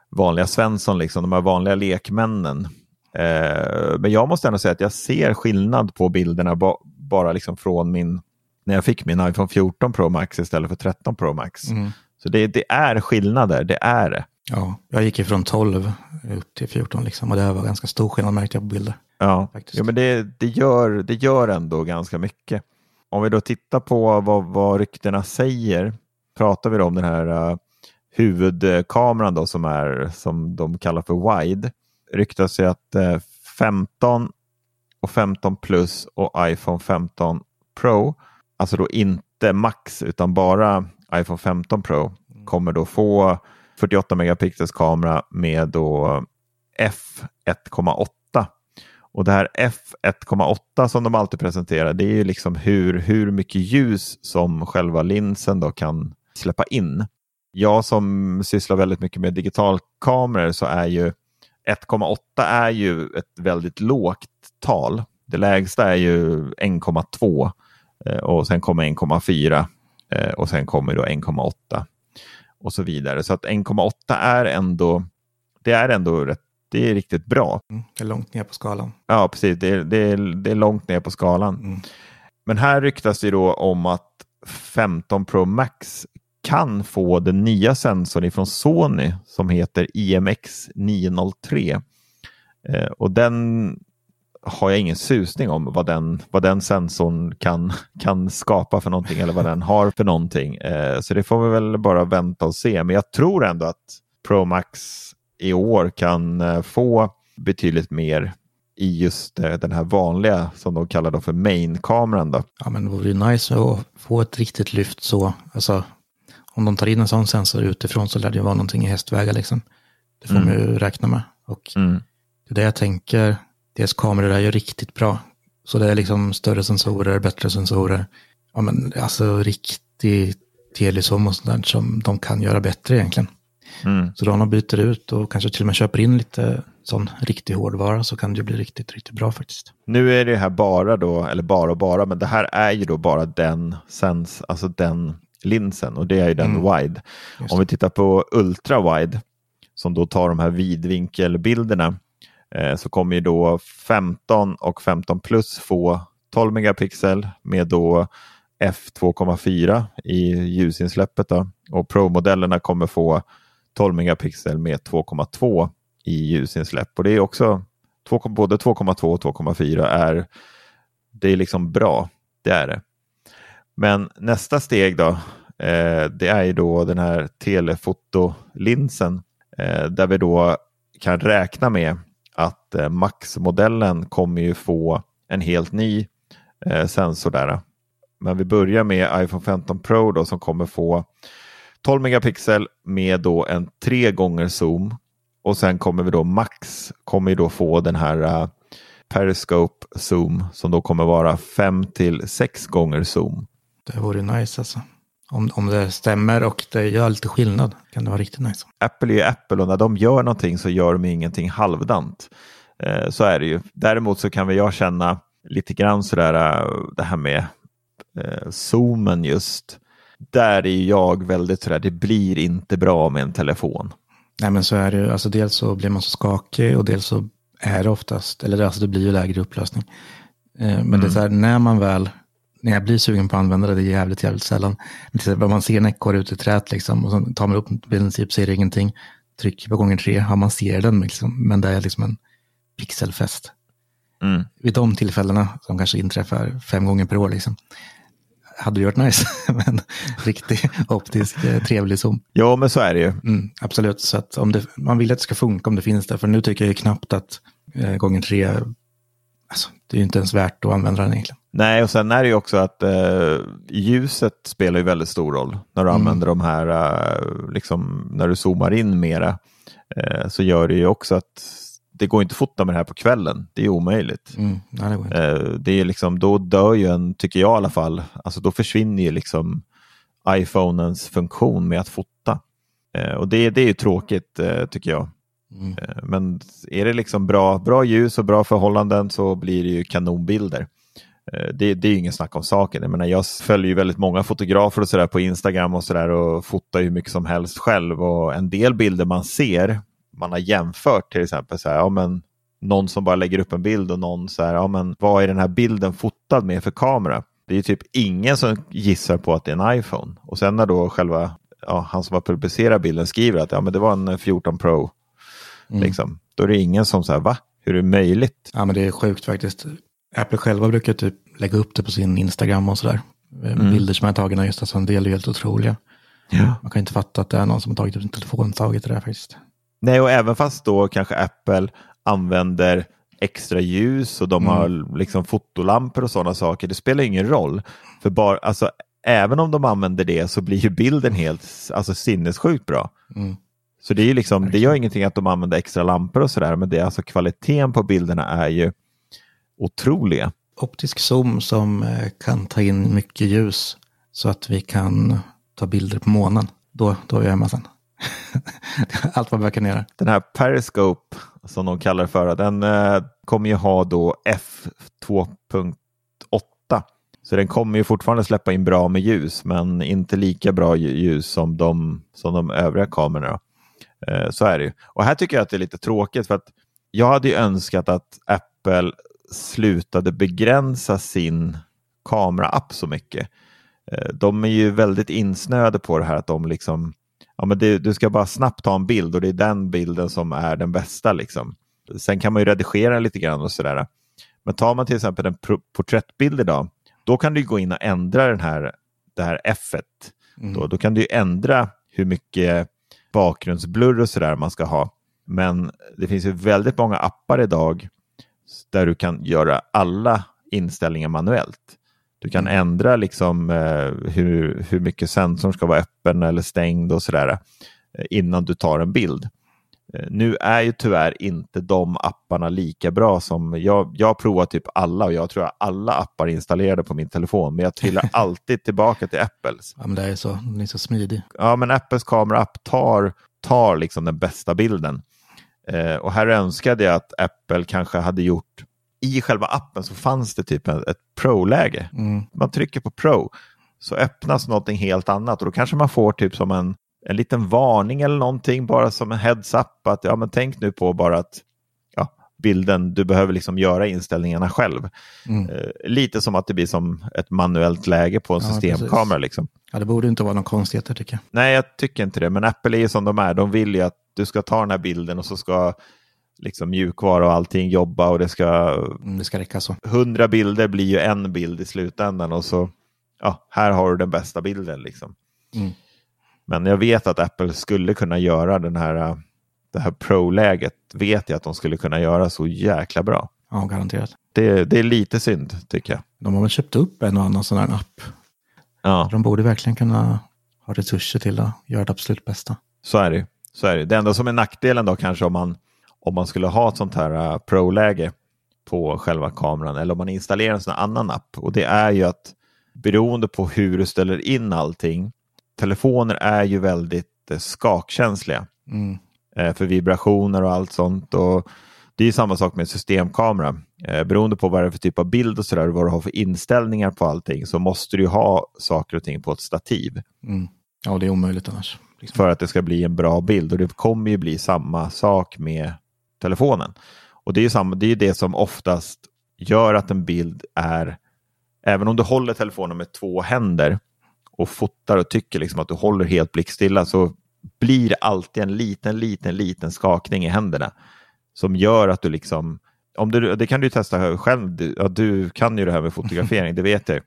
vanliga Svensson, liksom, de här vanliga lekmännen. Eh, men jag måste ändå säga att jag ser skillnad på bilderna ba, bara liksom från min, när jag fick min iPhone 14 Pro Max istället för 13 Pro Max. Mm. Så det, det är skillnader, det är det. Ja, jag gick ifrån 12 upp till 14 liksom och det var ganska stor skillnad märkte jag på bilder. Ja, ja men det, det, gör, det gör ändå ganska mycket. Om vi då tittar på vad, vad ryktena säger, pratar vi då om den här uh, huvudkameran då som är som de kallar för wide. Ryktas ju att eh, uh, 15 och 15 plus och iPhone 15 Pro, alltså då inte Max utan bara iPhone 15 Pro, kommer då få 48 megapixels kamera med då f1,8. Och det här f1,8 som de alltid presenterar, det är ju liksom hur, hur mycket ljus som själva linsen då kan släppa in. Jag som sysslar väldigt mycket med digitalkameror så är ju 1,8 är ju ett väldigt lågt tal. Det lägsta är ju 1,2 eh, och sen kommer 1,4 eh, och sen kommer då 1,8 och så vidare. Så att 1,8 är ändå, det är ändå rätt, det är riktigt bra. Mm, det är långt ner på skalan. Ja, precis. Det är, det är, det är långt ner på skalan. Mm. Men här ryktas det då om att 15 Pro Max kan få den nya sensorn från Sony som heter IMX 903. Eh, och den har jag ingen susning om vad den, vad den sensorn kan, kan skapa för någonting eller vad den har för någonting. Eh, så det får vi väl bara vänta och se. Men jag tror ändå att Pro Max i år kan eh, få betydligt mer i just eh, den här vanliga som de kallar då för main-kameran. Då. Ja men det vore ju nice att få ett riktigt lyft så. Alltså, om de tar in en sån sensor utifrån så lär det ju vara någonting i hästvägar liksom. Det får mm. man ju räkna med. Och mm. det är det jag tänker deras kameror är ju riktigt bra. Så det är liksom större sensorer, bättre sensorer. Ja men alltså riktig telesom och sånt som de kan göra bättre egentligen. Mm. Så då om de byter ut och kanske till och med köper in lite sån riktig hårdvara så kan det bli riktigt, riktigt bra faktiskt. Nu är det här bara då, eller bara och bara, men det här är ju då bara den sens, alltså den linsen och det är ju den mm. wide. Om vi tittar på ultra wide som då tar de här vidvinkelbilderna Eh, så kommer ju då 15 och 15 plus få 12 megapixel med då f2,4 i ljusinsläppet. Då. Och Pro-modellerna kommer få 12 megapixel med 2,2 i ljusinsläpp. Och det är också både 2,2 och 2,4 är det är liksom bra. Det är det. Men nästa steg då, eh, det är ju då den här telefotolinsen eh, där vi då kan räkna med att eh, Max-modellen kommer ju få en helt ny eh, sensor där. Men vi börjar med iPhone 15 Pro då, som kommer få 12 megapixel med då en tre gånger zoom. Och sen kommer vi då Max kommer ju då få den här uh, Periscope zoom som då kommer vara 5 till 6 gånger zoom. Det vore nice alltså. Om, om det stämmer och det gör lite skillnad kan det vara riktigt nice. Apple är ju Apple och när de gör någonting så gör de ingenting halvdant. Eh, så är det ju. Däremot så kan väl jag känna lite grann sådär eh, det här med eh, zoomen just. Där är jag väldigt sådär, det blir inte bra med en telefon. Nej men så är det ju, alltså dels så blir man så skakig och dels så är det oftast, eller alltså det blir ju lägre upplösning. Eh, men mm. det är så här, när man väl, när jag blir sugen på att använda det, det är jävligt, jävligt sällan. Men man ser en ekorre ute i träet liksom och så tar man upp bilden, typ, ser ingenting, trycker på gånger tre, ja man ser den liksom, men det är liksom en pixelfest. Mm. Vid de tillfällena, som kanske inträffar fem gånger per år, liksom, hade det varit nice. men riktig optisk eh, trevlig zoom. Ja, men så är det ju. Mm, absolut, så att om det, man vill att det ska funka om det finns där. För nu tycker jag ju knappt att eh, gånger tre, alltså, det är ju inte ens värt att använda den egentligen. Nej, och sen är det ju också att eh, ljuset spelar ju väldigt stor roll när du mm. använder de här, eh, liksom när du zoomar in mera. Eh, så gör det ju också att det går inte att fota med det här på kvällen. Det är omöjligt. Mm, nej, det, går. Eh, det är liksom, då dör ju en, tycker jag i alla fall, alltså då försvinner ju liksom iPhonens funktion med att fota. Eh, och det, det är ju tråkigt eh, tycker jag. Mm. Eh, men är det liksom bra, bra ljus och bra förhållanden så blir det ju kanonbilder. Eh, det, det är ju ingen snack om saken. Jag, menar, jag följer ju väldigt många fotografer och sådär på Instagram och sådär och fotar hur mycket som helst själv. Och en del bilder man ser man har jämfört till exempel så här, ja, men någon som bara lägger upp en bild och någon så här, ja, men vad är den här bilden fotad med för kamera? Det är typ ingen som gissar på att det är en iPhone. Och sen när då själva, ja, han som har publicerat bilden skriver att ja, men det var en 14 Pro, mm. liksom, då är det ingen som säger va? Hur är det möjligt? Ja, men det är sjukt faktiskt. Apple själva brukar typ lägga upp det på sin Instagram och sådär. Mm. Bilder som är tagna just, alltså en del är helt otroliga. Ja. Man kan inte fatta att det är någon som har tagit upp sin telefon och tagit det där faktiskt. Nej, och även fast då kanske Apple använder extra ljus och de mm. har liksom fotolampor och sådana saker. Det spelar ingen roll. För bara, alltså, även om de använder det så blir ju bilden helt alltså, sinnessjukt bra. Mm. Så det, är liksom, det gör ingenting att de använder extra lampor och sådär, men det är alltså kvaliteten på bilderna är ju otroliga. Optisk zoom som eh, kan ta in mycket ljus så att vi kan ta bilder på månen. Då, då är vi hemma sen. Allt vad man kan göra. Den här Periscope som de kallar det för, den eh, kommer ju ha då F2.8. Så den kommer ju fortfarande släppa in bra med ljus, men inte lika bra ljus som de, som de övriga kamerorna. Eh, så är det ju. Och här tycker jag att det är lite tråkigt för att jag hade ju önskat att Apple slutade begränsa sin kameraapp så mycket. Eh, de är ju väldigt insnöade på det här att de liksom ja, men det, du ska bara snabbt ta en bild och det är den bilden som är den bästa. Liksom. Sen kan man ju redigera lite grann och sådär. Men tar man till exempel en porträttbild idag, då kan du gå in och ändra den här, det här F. Mm. Då, då kan du ändra hur mycket bakgrundsblurr och sådär man ska ha. Men det finns ju väldigt många appar idag där du kan göra alla inställningar manuellt. Du kan mm. ändra liksom, eh, hur, hur mycket sensorn ska vara öppen eller stängd och sådär eh, innan du tar en bild. Eh, nu är ju tyvärr inte de apparna lika bra som jag. Jag har provat typ alla och jag tror att alla appar installerade på min telefon, men jag trillar alltid tillbaka till Apples. Ja, men det är så, den är så smidig. Ja, men Apples kameraapp tar, tar liksom den bästa bilden. Eh, och här önskade jag att Apple kanske hade gjort i själva appen så fanns det typ ett pro-läge. Mm. Man trycker på pro så öppnas någonting helt annat och då kanske man får typ som en, en liten varning eller någonting bara som en heads-up att ja men tänk nu på bara att ja, bilden, du behöver liksom göra inställningarna själv. Mm. Eh, lite som att det blir som ett manuellt läge på en ja, systemkamera. Liksom. Ja, det borde inte vara någon konstigheter tycker jag. Nej, jag tycker inte det, men Apple är ju som de är. De vill ju att du ska ta den här bilden och så ska liksom mjukvara och allting jobba och det ska... Mm, det ska räcka så. Hundra bilder blir ju en bild i slutändan och så, ja, här har du den bästa bilden liksom. Mm. Men jag vet att Apple skulle kunna göra den här, det här pro-läget, vet jag att de skulle kunna göra så jäkla bra. Ja, garanterat. Det, det är lite synd, tycker jag. De har väl köpt upp en och annan sån här app. Ja. De borde verkligen kunna ha resurser till att göra det absolut bästa. Så är det. Så är det. det enda som är nackdelen då kanske om man om man skulle ha ett sånt här uh, pro-läge på själva kameran eller om man installerar en sån här annan app. Och det är ju att beroende på hur du ställer in allting telefoner är ju väldigt eh, skakkänsliga Mm. eh, för vibrationer och allt sånt. Och det är ju samma sak med systemkamera. Eh, beroende på vad det är för typ av bild och sådär, vad du har för inställningar på allting, så måste du ha saker och ting på ett stativ Mm. Ja, det är omöjligt annars. Liksom. för att det ska bli en bra bild. Och det kommer ju bli samma sak med telefonen. Och det är ju samma, det, är det som oftast gör att en bild är, även om du håller telefonen med två händer och fotar och tycker liksom att du håller helt blickstilla så blir det alltid en liten, liten, liten skakning i händerna som gör att du liksom, om du, det kan du ju testa själv, du, ja, du kan ju det här med fotografering, det vet jag.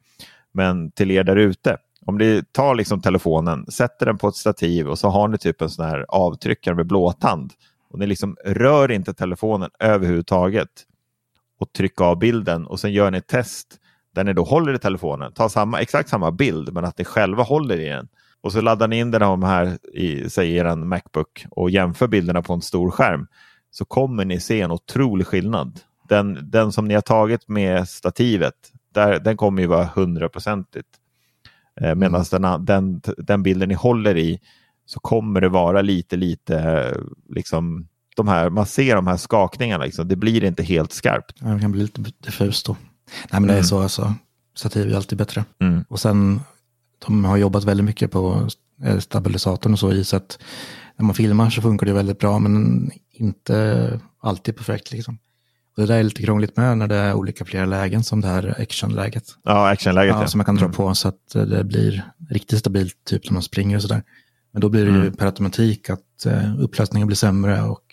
Men till er där ute, om ni tar liksom telefonen, sätter den på ett stativ och så har ni typ en sån här avtryckare med blåtand och ni liksom rör inte telefonen överhuvudtaget och trycker av bilden och sen gör ni ett test där ni då håller i telefonen, tar samma, exakt samma bild men att ni själva håller i den. Och så laddar ni in den om här i, säg er en Macbook och jämför bilderna på en stor skärm så kommer ni se en otrolig skillnad. Den, den som ni har tagit med stativet, där, den kommer ju vara hundraprocentigt. Eh, Medan den, den, den bilden ni håller i så kommer det vara lite, lite liksom de här, man ser de här skakningarna, liksom. det blir inte helt skarpt. Ja, det kan bli lite diffust då. Nej, men det är Mm. så alltså. Stativ är alltid bättre. Mm. Och sen, de har jobbat väldigt mycket på eh, stabilisatorn och så i så att när man filmar så funkar det väldigt bra, men inte alltid perfekt liksom. Och det där är lite krångligt med när det är olika flera lägen som det här actionläget. Ja, actionläget. Ja, ja. som man kan dra Mm. på så att eh, det blir riktigt stabilt, typ när man springer och sådär. Men då blir det ju Mm. per automatik att eh, upplösningen blir sämre och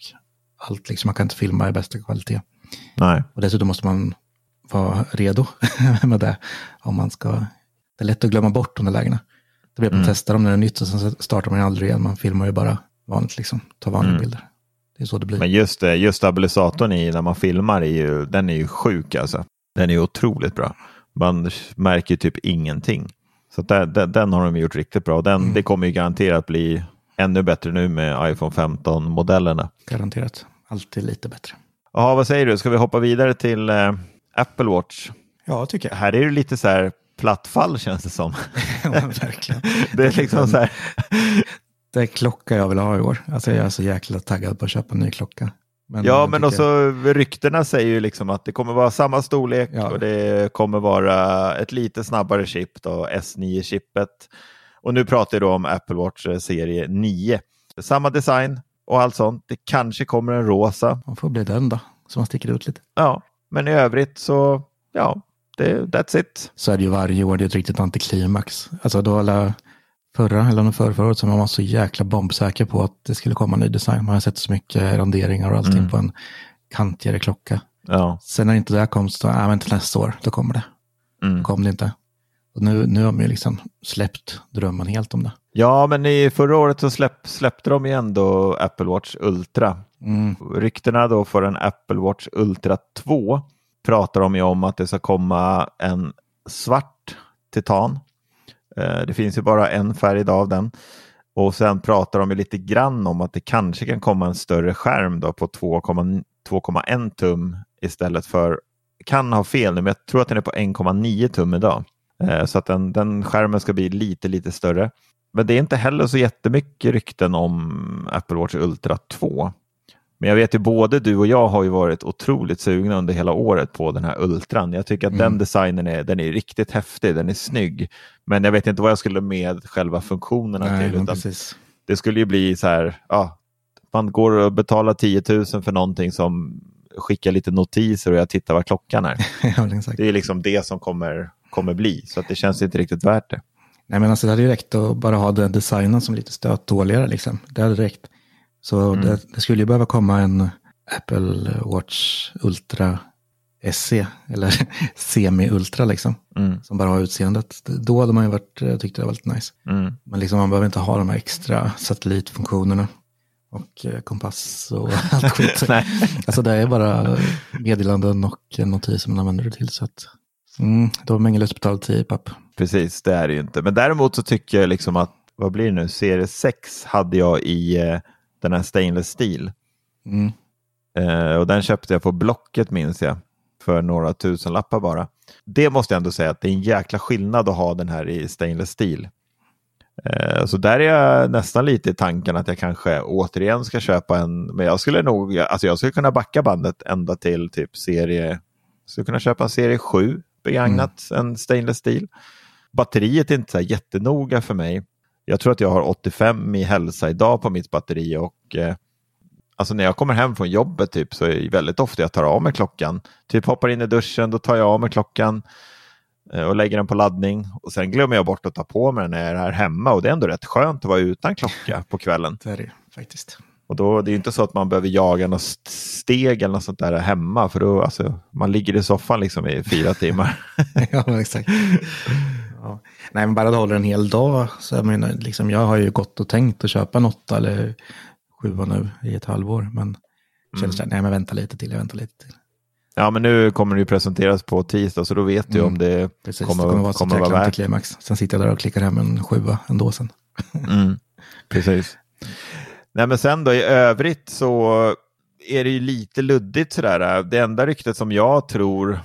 allt liksom, man kan inte filma i bästa kvalitet. Nej. Och dessutom måste man vara redo med det. Om man ska, det är lätt att glömma bort de där lägena. Det blir att man Mm. testar dem när det är nytt och sen startar man aldrig igen. Man filmar ju bara vanligt liksom, tar vanliga Mm. bilder. Det är så det blir. Men just, just stabilisatorn i när man filmar, är ju, den är ju sjuk alltså. Den är ju otroligt bra. Man märker ju typ ingenting. Så där, den, den har de gjort riktigt bra. Den, Mm. Det kommer ju garanterat bli ännu bättre nu med iPhone 15-modellerna. Garanterat. Alltid lite bättre. Jaha, vad säger du? Ska vi hoppa vidare till eh, Apple Watch? Ja, tycker jag. Här är det lite så här platt fall känns det som. Ja, verkligen. Det är liksom så här. Det är klocka jag vill ha i år. Alltså jag är så jäkla taggad på att köpa en ny klocka. Men Ja, jag men också ryktena säger ju liksom att det kommer vara samma storlek Ja. och det kommer vara ett lite snabbare chip, då, S9-chippet. Och nu pratar jag om Apple Watch eh, serie 9. Samma design och allt sånt. Det kanske kommer en rosa. Man får bli den då, så man sticker ut lite. Ja, men i övrigt så, ja, det, that's it. Så är det ju varje år, det är ett riktigt antiklimax. Alltså då alla förra eller förra, förra året så man var så jäkla bombsäker på att det skulle komma en ny design. Man har sett så mycket renderingar och allting Mm. på en kantigare klocka. Ja, Sen när inte det kom så, nej men till nästa år, då kommer det. mm. Kom det inte. Och nu, nu har man ju liksom släppt drömmen helt om det. ja men i förra året så släpp, släppte de ju ändå Apple Watch Ultra. Mm. Ryktena då för en Apple Watch Ultra 2 pratar de ju om att det ska komma en svart titan. Eh, det finns ju bara en färg idag av den. Och sen pratar de ju lite grann om att det kanske kan komma en större skärm då på 2,1 tum istället för, kan ha fel nu, men jag tror att den är på 1,9 tum idag. Eh, så att den, den skärmen ska bli lite, lite större. Men det är inte heller så jättemycket rykten om Apple Watch Ultra 2. Men jag vet ju både du och jag har ju varit otroligt sugna under hela året på den här Ultran. Jag tycker att Mm. den designen är, den är riktigt häftig, den är snygg. Men jag vet inte vad jag skulle med själva funktionerna Nej, till. Utan det skulle ju bli så här, ja, man går och betalar 10 000 för någonting som skickar lite notiser och jag tittar vad klockan är. ja. Det är liksom det som kommer, kommer bli, så att det känns inte riktigt värt det. Nej men alltså det hade ju räckt att bara ha den designen som lite stötdåligare liksom. Det hade räckt. Så Mm. det, det skulle ju behöva komma en Apple Watch Ultra SE eller Semi-Ultra liksom. Mm. Som bara har utseendet. Då hade man ju varit, jag tyckte det var lite nice. Mm. Men liksom man behöver inte ha de här extra satellitfunktionerna. Och eh, kompass och allt skit. Nej. Alltså det är bara meddelanden och notiser man använder det till. Så att, mm, då lust att betala 10 papp. Precis, det är det ju inte. Men däremot så tycker jag liksom att, vad blir det nu, serie 6 hade jag i eh, den här stainless steel. Mm. Eh, och den köpte jag på Blocket minns jag. För några tusen lappar bara. Det måste jag ändå säga att det är en jäkla skillnad att ha den här i stainless steel. Eh, så där är jag nästan lite i tanken att jag kanske återigen ska köpa en, men jag skulle nog, alltså jag skulle kunna backa bandet ända till typ serie, skulle kunna köpa en serie 7 begagnat, mm. en stainless steel. Batteriet är inte så jättenoga för mig. Jag tror att jag har 85 i hälsa idag på mitt batteri och eh, alltså när jag kommer hem från jobbet typ så är det väldigt ofta jag tar av mig klockan. Typ hoppar in i duschen, då tar jag av mig klockan eh, och lägger den på laddning och sen glömmer jag bort att ta på mig den när jag är här hemma och det är ändå rätt skönt att vara utan klocka på kvällen. Det är det faktiskt. Och då, det är inte så att man behöver jaga något steg eller något sånt där hemma för då, alltså, man ligger i soffan liksom i fyra timmar. ja, exakt. Ja. Nej, men bara det håller en hel dag. Så jag, menar, liksom, jag har ju gått och tänkt att köpa en åtta eller sjua nu i ett halvår. Men mm. känns det, nej men vänta lite till, jag väntar lite till. Ja, men nu kommer det ju presenteras på tisdag, så då vet du mm. om det Precis, kommer, det kommer vara, kommer vara värt. Klimax. Sen sitter jag där och klickar hem en sjua ändå sen. mm. Precis. Nej, men sen då i övrigt så är det ju lite luddigt sådär. Det enda ryktet som jag tror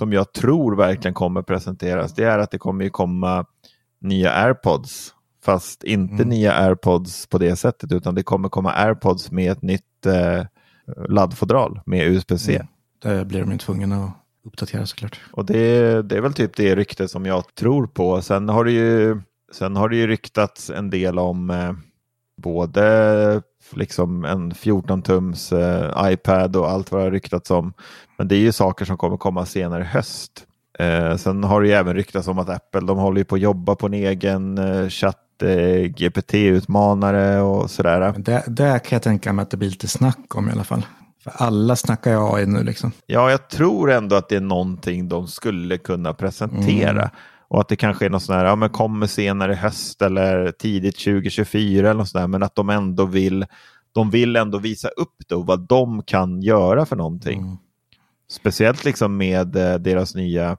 som jag tror verkligen kommer presenteras, det är att det kommer ju komma nya airpods. Fast inte mm. nya airpods på det sättet, utan det kommer komma airpods med ett nytt eh, laddfodral med USB-C. Mm. Det blir de ju tvungna att uppdatera såklart. Och det, det är väl typ det ryktet som jag tror på. Sen har det ju, sen har det ju ryktats en del om eh, både liksom en 14-tums eh, iPad och allt vad det har ryktats om. Men det är ju saker som kommer komma senare i höst. Eh, sen har det ju även ryktats om att Apple de håller på att jobba på en egen eh, chatt eh, GPT-utmanare och sådär. Det, det kan jag tänka mig att det blir lite snack om i alla fall. För alla snackar ju AI nu liksom. Ja, jag tror ändå att det är någonting de skulle kunna presentera. Mm. Och att det kanske är något sånt här, ja men kommer senare i höst eller tidigt 2024 eller något sånt där, men att de ändå vill, de vill ändå visa upp det och vad de kan göra för någonting. Mm. Speciellt liksom med eh, deras nya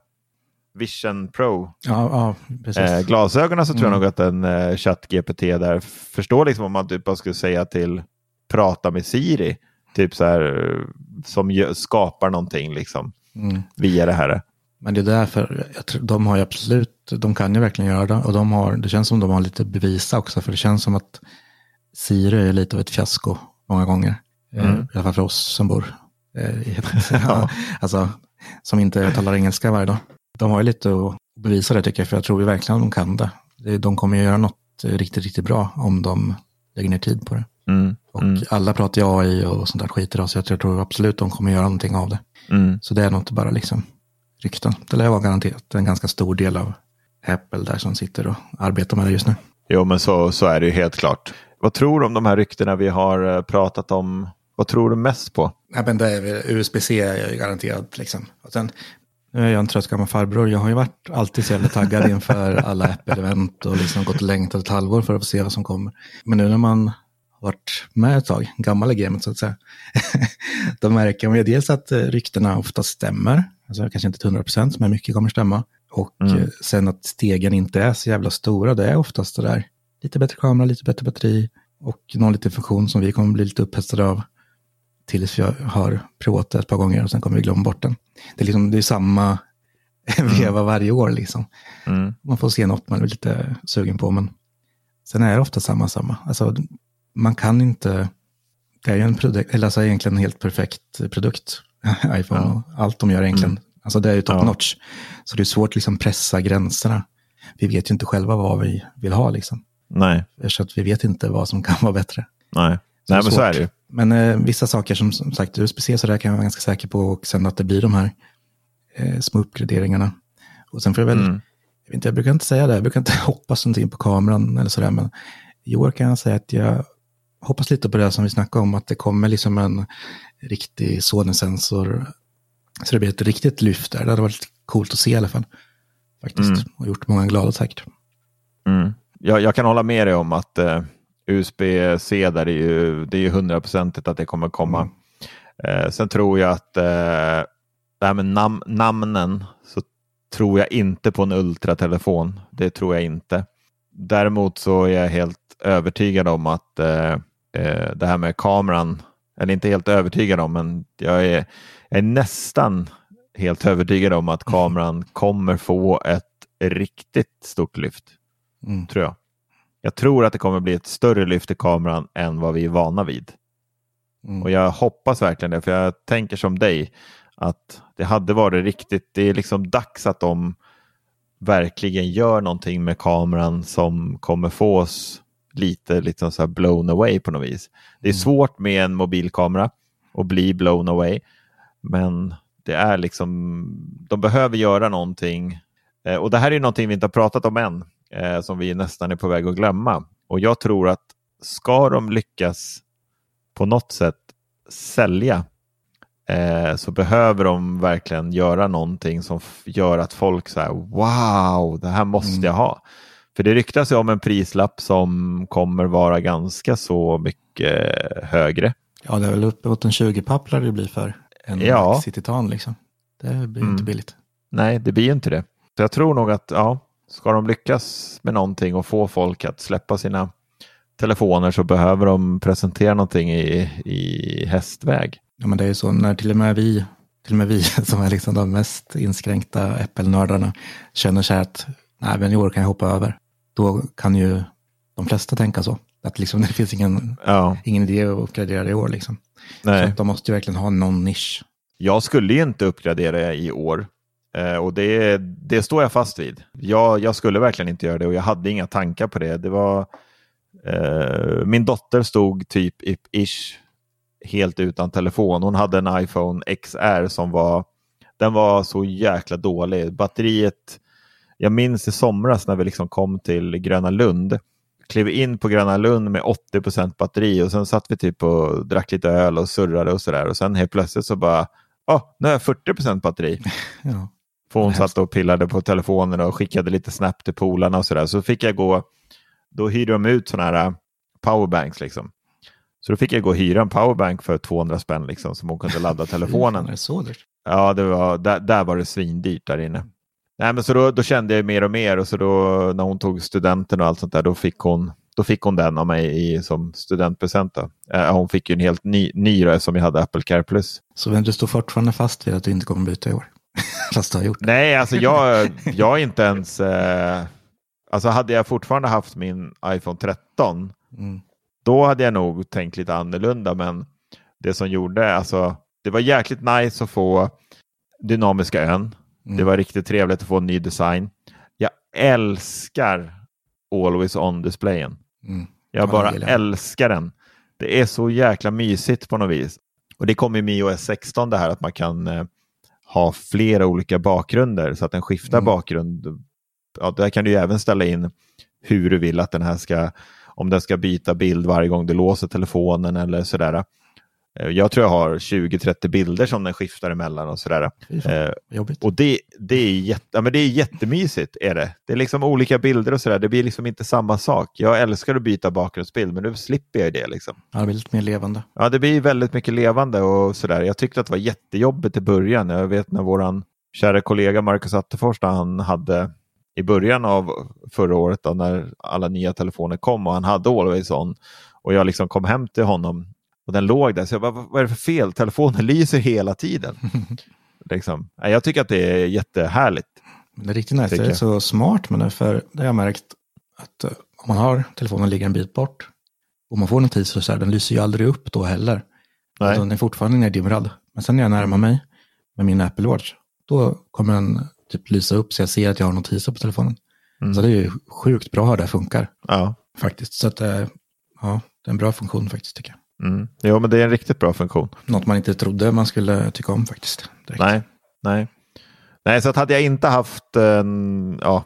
Vision Pro. Ja, ja, eh, glasögonen så tror mm. jag nog att en eh, ChatGPT där förstår liksom om man typ bara skulle säga till prata med Siri, typ så här som skapar någonting liksom mm. via det här. Men det är därför, tror, de har ju absolut, de kan ju verkligen göra det. Och de har, det känns som de har lite bevisa också, för det känns som att Siri är lite av ett fiasko många gånger. Eh, mm. I alla fall för oss som bor eh, ja, alltså, som inte talar engelska varje dag. De har ju lite att bevisa det tycker jag, för jag tror ju verkligen att de kan det. De kommer ju göra något riktigt, riktigt bra om de lägger ner tid på det. Mm. Och mm. alla pratar ju AI och sånt där skit idag, så jag tror absolut de kommer göra någonting av det. Mm. Så det är nog inte bara liksom rykten. Det lär vara garanterat en ganska stor del av Apple där som sitter och arbetar med det just nu. Jo, men så, så är det ju helt klart. Vad tror du om de här ryktena vi har eh, pratat om? Vad tror du mest på? Ja, men det är USB-C är ju garanterat. Liksom. Och sen, nu är jag en trött gammal farbror. Jag har ju varit alltid så jävla taggad inför alla Apple-event och liksom gått och längtat ett halvår för att få se vad som kommer. Men nu när man varit med ett tag, gammal i gamet så att säga, då märker man ju dels att eh, ryktena ofta stämmer. Alltså kanske inte till 100 procent, men mycket kommer stämma. Och mm. Eh, sen att stegen inte är så jävla stora, det är oftast det där. Lite bättre kamera, lite bättre batteri och någon liten funktion som vi kommer bli lite upphetsade av tills vi har provat det ett par gånger och sen kommer vi glömma bort den. Det är, liksom, det är samma mm. veva varje år liksom. Mm. Man får se något man är lite sugen på, men sen är det ofta samma, samma. Alltså, man kan inte, det är ju en produkt, eller alltså egentligen en helt perfekt produkt, iPhone ja. och allt de gör egentligen. Mm. Alltså det är ju top ja. notch. Så det är svårt att liksom pressa gränserna. Vi vet ju inte själva vad vi vill ha liksom. Nej. Så att vi vet inte vad som kan vara bättre. Nej, så Nej men så är det ju. Men eh, vissa saker som, som sagt, USB-C så där kan jag vara ganska säker på och sen att det blir de här eh, små uppgraderingarna. Och sen får jag väl, mm. jag, vet inte, jag brukar inte säga det, jag brukar inte hoppas någonting på kameran eller sådär, men i år kan jag säga att jag hoppas lite på det som vi snackade om, att det kommer liksom en riktig Sony-sensor. Så det blir ett riktigt lyft där. Det hade varit coolt att se i alla fall. Faktiskt. Mm. Och gjort många glada säkert. Mm. Jag, jag, kan hålla med dig om att uh, USB-C där är ju, det är ju hundraprocentigt att det kommer komma. Mm. Uh, sen tror jag att uh, det här med nam namnen så tror jag inte på en ultratelefon. Det tror jag inte. Däremot så är jag helt övertygad om att eh, det här med kameran, eller inte helt övertygad om, men jag är, jag är nästan helt övertygad om att kameran kommer få ett riktigt stort lyft. Mm. Tror jag. Jag tror att det kommer bli ett större lyft i kameran än vad vi är vana vid. Mm. Och jag hoppas verkligen det, för jag tänker som dig att det hade varit riktigt, det är liksom dags att de verkligen gör någonting med kameran som kommer få oss lite liksom så blown away på något vis. Det är svårt med en mobilkamera att bli blown away, men det är liksom, de behöver göra någonting. Eh, och det här är någonting vi inte har pratat om än, eh, som vi nästan är på väg att glömma. Och jag tror att ska de lyckas på något sätt sälja eh, så behöver de verkligen göra någonting som gör att folk säger wow, det här måste jag ha. För det ryktas ju om en prislapp som kommer vara ganska så mycket högre. Ja, det är väl uppemot en 20 papplar det blir för en Ja. Citytan liksom. Det blir Mm. inte billigt. Nej, det blir ju inte det. Så jag tror nog att ja, ska de lyckas med någonting och få folk att släppa sina telefoner så behöver de presentera någonting i, i hästväg. Ja, men det är ju så när till och med vi, till och med vi som är liksom de mest inskränkta Apple-nördarna känner sig att nej, men i år kan jag hoppa över. Då kan ju de flesta tänka så. Att liksom, det finns ingen, Ja, ingen idé att uppgradera i år. Liksom. Så nej. att de måste ju verkligen ha någon nisch. Jag skulle ju inte uppgradera i år. Eh, och det, det står jag fast vid. Jag, jag skulle verkligen inte göra det och jag hade inga tankar på det. Det var eh, Min dotter stod typ i- ish helt utan telefon. Hon hade en iPhone XR som var den var så jäkla dålig. Batteriet, jag minns i somras när vi liksom kom till Gröna Lund. Klev in på Gröna Lund med 80% batteri och sen satt vi typ och drack lite öl och surrade och sådär. Och sen helt plötsligt så bara, ja, oh, nu har jag 40% batteri. Ja. För hon satt och pillade på telefonen och skickade lite snap till polarna och sådär. Så fick jag gå, då hyrde de ut sådana här powerbanks liksom. Så då fick jag gå och hyra en powerbank för 200 spänn liksom som hon kunde ladda telefonen. Är det så dyrt? Ja, det var, där, där var det svindyrt där inne. Nej, men så då, då kände jag mer och mer och så då när hon tog studenten och allt sånt där, då fick hon, då fick hon den av mig i, som studentpresent. Eh, hon fick ju en helt ny, ny då, som jag hade Apple Care Plus. Så men du står fortfarande fast vid att du inte kommer byta i år? Fast du har gjort det. Nej, alltså jag, jag är inte ens... Eh, alltså hade jag fortfarande haft min iPhone 13, Mm. då hade jag nog tänkt lite annorlunda. Men det som gjorde, alltså det var jäkligt nice att få dynamiska ön. Mm. Det var riktigt trevligt att få en ny design. Jag älskar Always On-displayen. Mm. Jag Ja, bara jag. älskar den. Det är så jäkla mysigt på något vis. Och det kommer med iOS 16 det här att man kan eh, ha flera olika bakgrunder så att den skiftar Mm. bakgrund. Ja, där kan du ju även ställa in hur du vill att den här ska, om den ska byta bild varje gång du låser telefonen eller sådär. Eh, Jag tror jag har 20-30 bilder som den skiftar emellan och sådär. Eh, jobbigt. och det, det, är jätte, ja, men det är jättemysigt. Är det. det är liksom olika bilder och sådär. Det blir liksom inte samma sak. Jag älskar att byta bakgrundsbild, men nu slipper jag det. Liksom. Ja, det blir lite mer levande. Ja, det blir väldigt mycket levande och sådär. Jag tyckte att det var jättejobbigt i början. Jag vet när våran kära kollega Marcus Attefors, han hade i början av förra året, då, när alla nya telefoner kom och han hade Always On och jag liksom kom hem till honom och den låg där. Så jag bara, vad är det för fel? Telefonen lyser hela tiden. liksom. Jag tycker att det är jättehärligt. Det är riktigt nice. Det är så smart med det. För det har jag märkt att eh, om man har telefonen ligger en bit bort och man får notiser så här, den lyser ju aldrig upp då heller. Nej. Alltså, den är fortfarande neddimmrad. Men sen när jag närmar mig med min Apple Watch, då kommer den typ lysa upp så jag ser att jag har notiser på telefonen. Mm. Så det är ju sjukt bra hur det funkar Ja. faktiskt. Så att, eh, ja, det är en bra funktion faktiskt tycker jag. Mm. Jo, men det är en riktigt bra funktion. Något man inte trodde man skulle tycka om faktiskt. Direkt. Nej, nej. Nej, så att hade jag inte haft en, ja,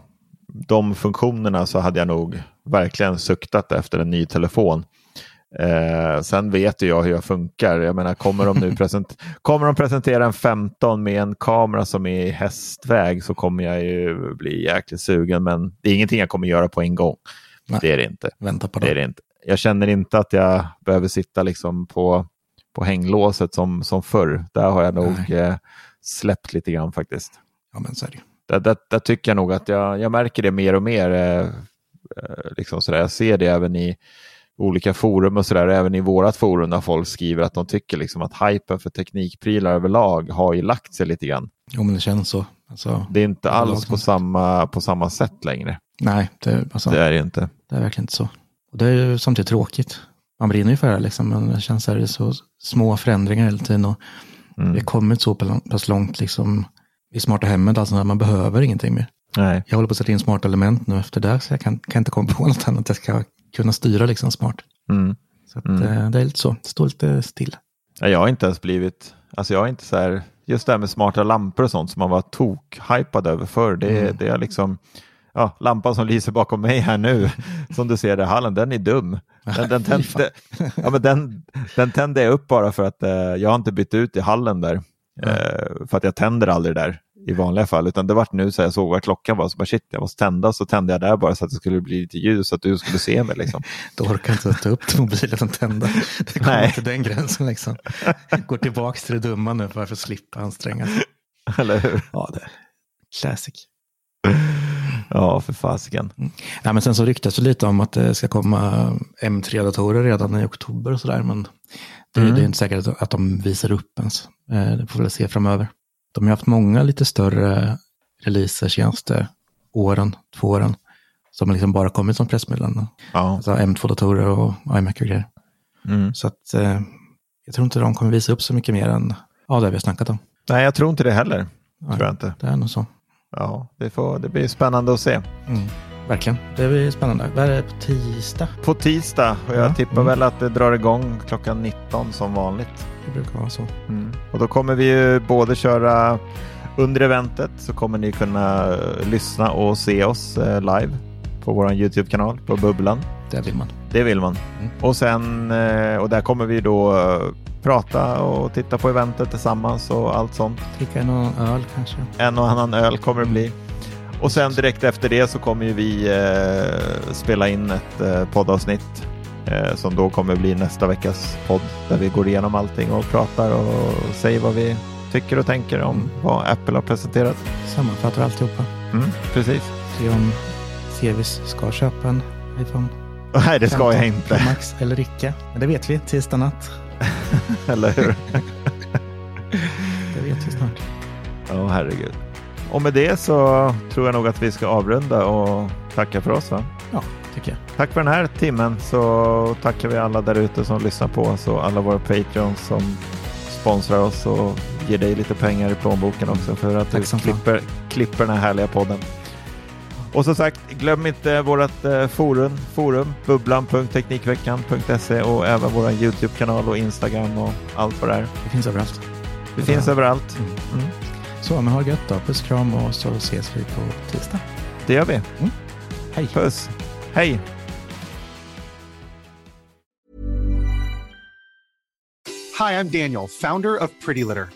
de funktionerna så hade jag nog verkligen suktat efter en ny telefon. Eh, sen vet ju jag hur jag funkar. Jag menar, kommer de nu present kommer de presentera en 15 med en kamera som är i hästväg så kommer jag ju bli jäkligt sugen. Men det är ingenting jag kommer göra på en gång. Nej. Det är det inte. Vänta på Det är det. det inte. Jag känner inte att jag behöver sitta liksom på, på hänglåset som, som förr. Där har jag nog eh, släppt lite grann faktiskt. Ja, men så. Där, där, där tycker jag nog att jag, jag märker det mer och mer. Eh, eh, liksom sådär. Jag ser det även i olika forum och sådär. Även i vårat forum när folk skriver att de tycker liksom att hypen för teknikprylar överlag har ju lagt sig lite grann. Jo, men det känns så. Alltså, Det är inte alls på samma, på samma sätt längre. nej, det, alltså, Det är det inte. det är verkligen inte så. Och det är ju samtidigt tråkigt. Man brinner ju för det liksom, men det känns att det är så små förändringar hela tiden. Och Mm. Vi har kommit så pass långt liksom, i smarta hemmet, alltså man behöver ingenting mer. Nej. Jag håller på att sätta in smarta element nu efter det, så jag kan, kan inte komma på något annat. Jag ska kunna styra liksom smart. Mm. Så att, eh, det är lite så, det står lite still. Ja, Jag har inte ens blivit, alltså jag har inte så här, just det här med smarta lampor och sånt som man var tok-hypad över förr. Det, Mm. det är liksom, ja, lampan som lyser bakom mig här nu, som du ser i hallen, den är dum. Den, den, tände, ja, men den, den tände jag upp bara för att eh, jag har inte bytt ut i hallen där. Eh, för att jag tänder aldrig där i vanliga fall, utan det vart nu så jag såg vad klockan var, så bara shit, jag måste tända, så tände jag där bara så att det skulle bli lite ljus, så att du skulle se mig liksom. Då orkar inte ta upp mobilen och tända. Det kommer Nej. till den gränsen liksom. Går tillbaka till det dumma nu för att slippa anstränga sig. Eller hur? Ja, det är classic. Ja, för fasiken. Ja, men sen så ryktas det lite om att det ska komma M3-datorer redan i oktober och sådär. Men det, Mm. det är inte säkert att, de visar upp ens. Eh, Det får vi se framöver. De har haft många lite större releaser senaste åren, två åren. Som liksom bara kommit som pressmeddelanden. Ja. Alltså M2-datorer och iMac och grejer. Mm. Så att eh, jag tror inte de kommer visa upp så mycket mer än ja, det vi har snackat om. Nej, jag tror inte det heller. Nej. Tror jag inte. Det är nog så. Ja, det, får, det blir spännande att se. Mm. Verkligen. Det blir spännande. Vad är det på tisdag? På tisdag, och jag Ja. tippar Mm. väl att det drar igång klockan 19 som vanligt. Det brukar vara så. Och då kommer vi ju både köra under eventet så kommer ni kunna lyssna och se oss eh, live på vår YouTube-kanal på Bubblan. Det vill man. Det vill man. Mm. Och sen, eh, och där kommer vi då eh, prata och titta på eventet tillsammans och allt sånt. Dricka någon öl kanske. En och annan öl kommer det bli. Och sen direkt efter det så kommer vi eh, spela in ett eh, poddavsnitt eh, som då kommer bli nästa veckas podd där vi går igenom allting och pratar och säger vad vi tycker och tänker om Mm. vad Apple har presenterat. Sammanfattar alltihopa. Mm, precis. Se om Sevis ska köpa en iPhone. Nej, det ska 15 jag inte. Max eller icke. Men det vet vi tisdag natt. Eller hur? Det vet vi snart. Ja, herregud. Och med det så tror jag nog att vi ska avrunda och tacka för oss. Va? Ja, tycker jag. Tack för den här timmen så tackar vi alla där ute som lyssnar på oss och alla våra Patreons som sponsrar oss och ger dig lite pengar i plånboken också för att Tack du klipper, klipper den här härliga podden. Och som sagt, glöm inte vårt eh, forum, forum bubblan.teknikveckan.se och även vår YouTube-kanal och Instagram och allt vad det är. Det finns överallt. Det finns överallt. Mm. Mm. Så, men ha det gött då. Puss kram och så ses vi på tisdag. Det gör vi. Hej. Puss. Hej. Hi, I'm Daniel, founder of Pretty Litter.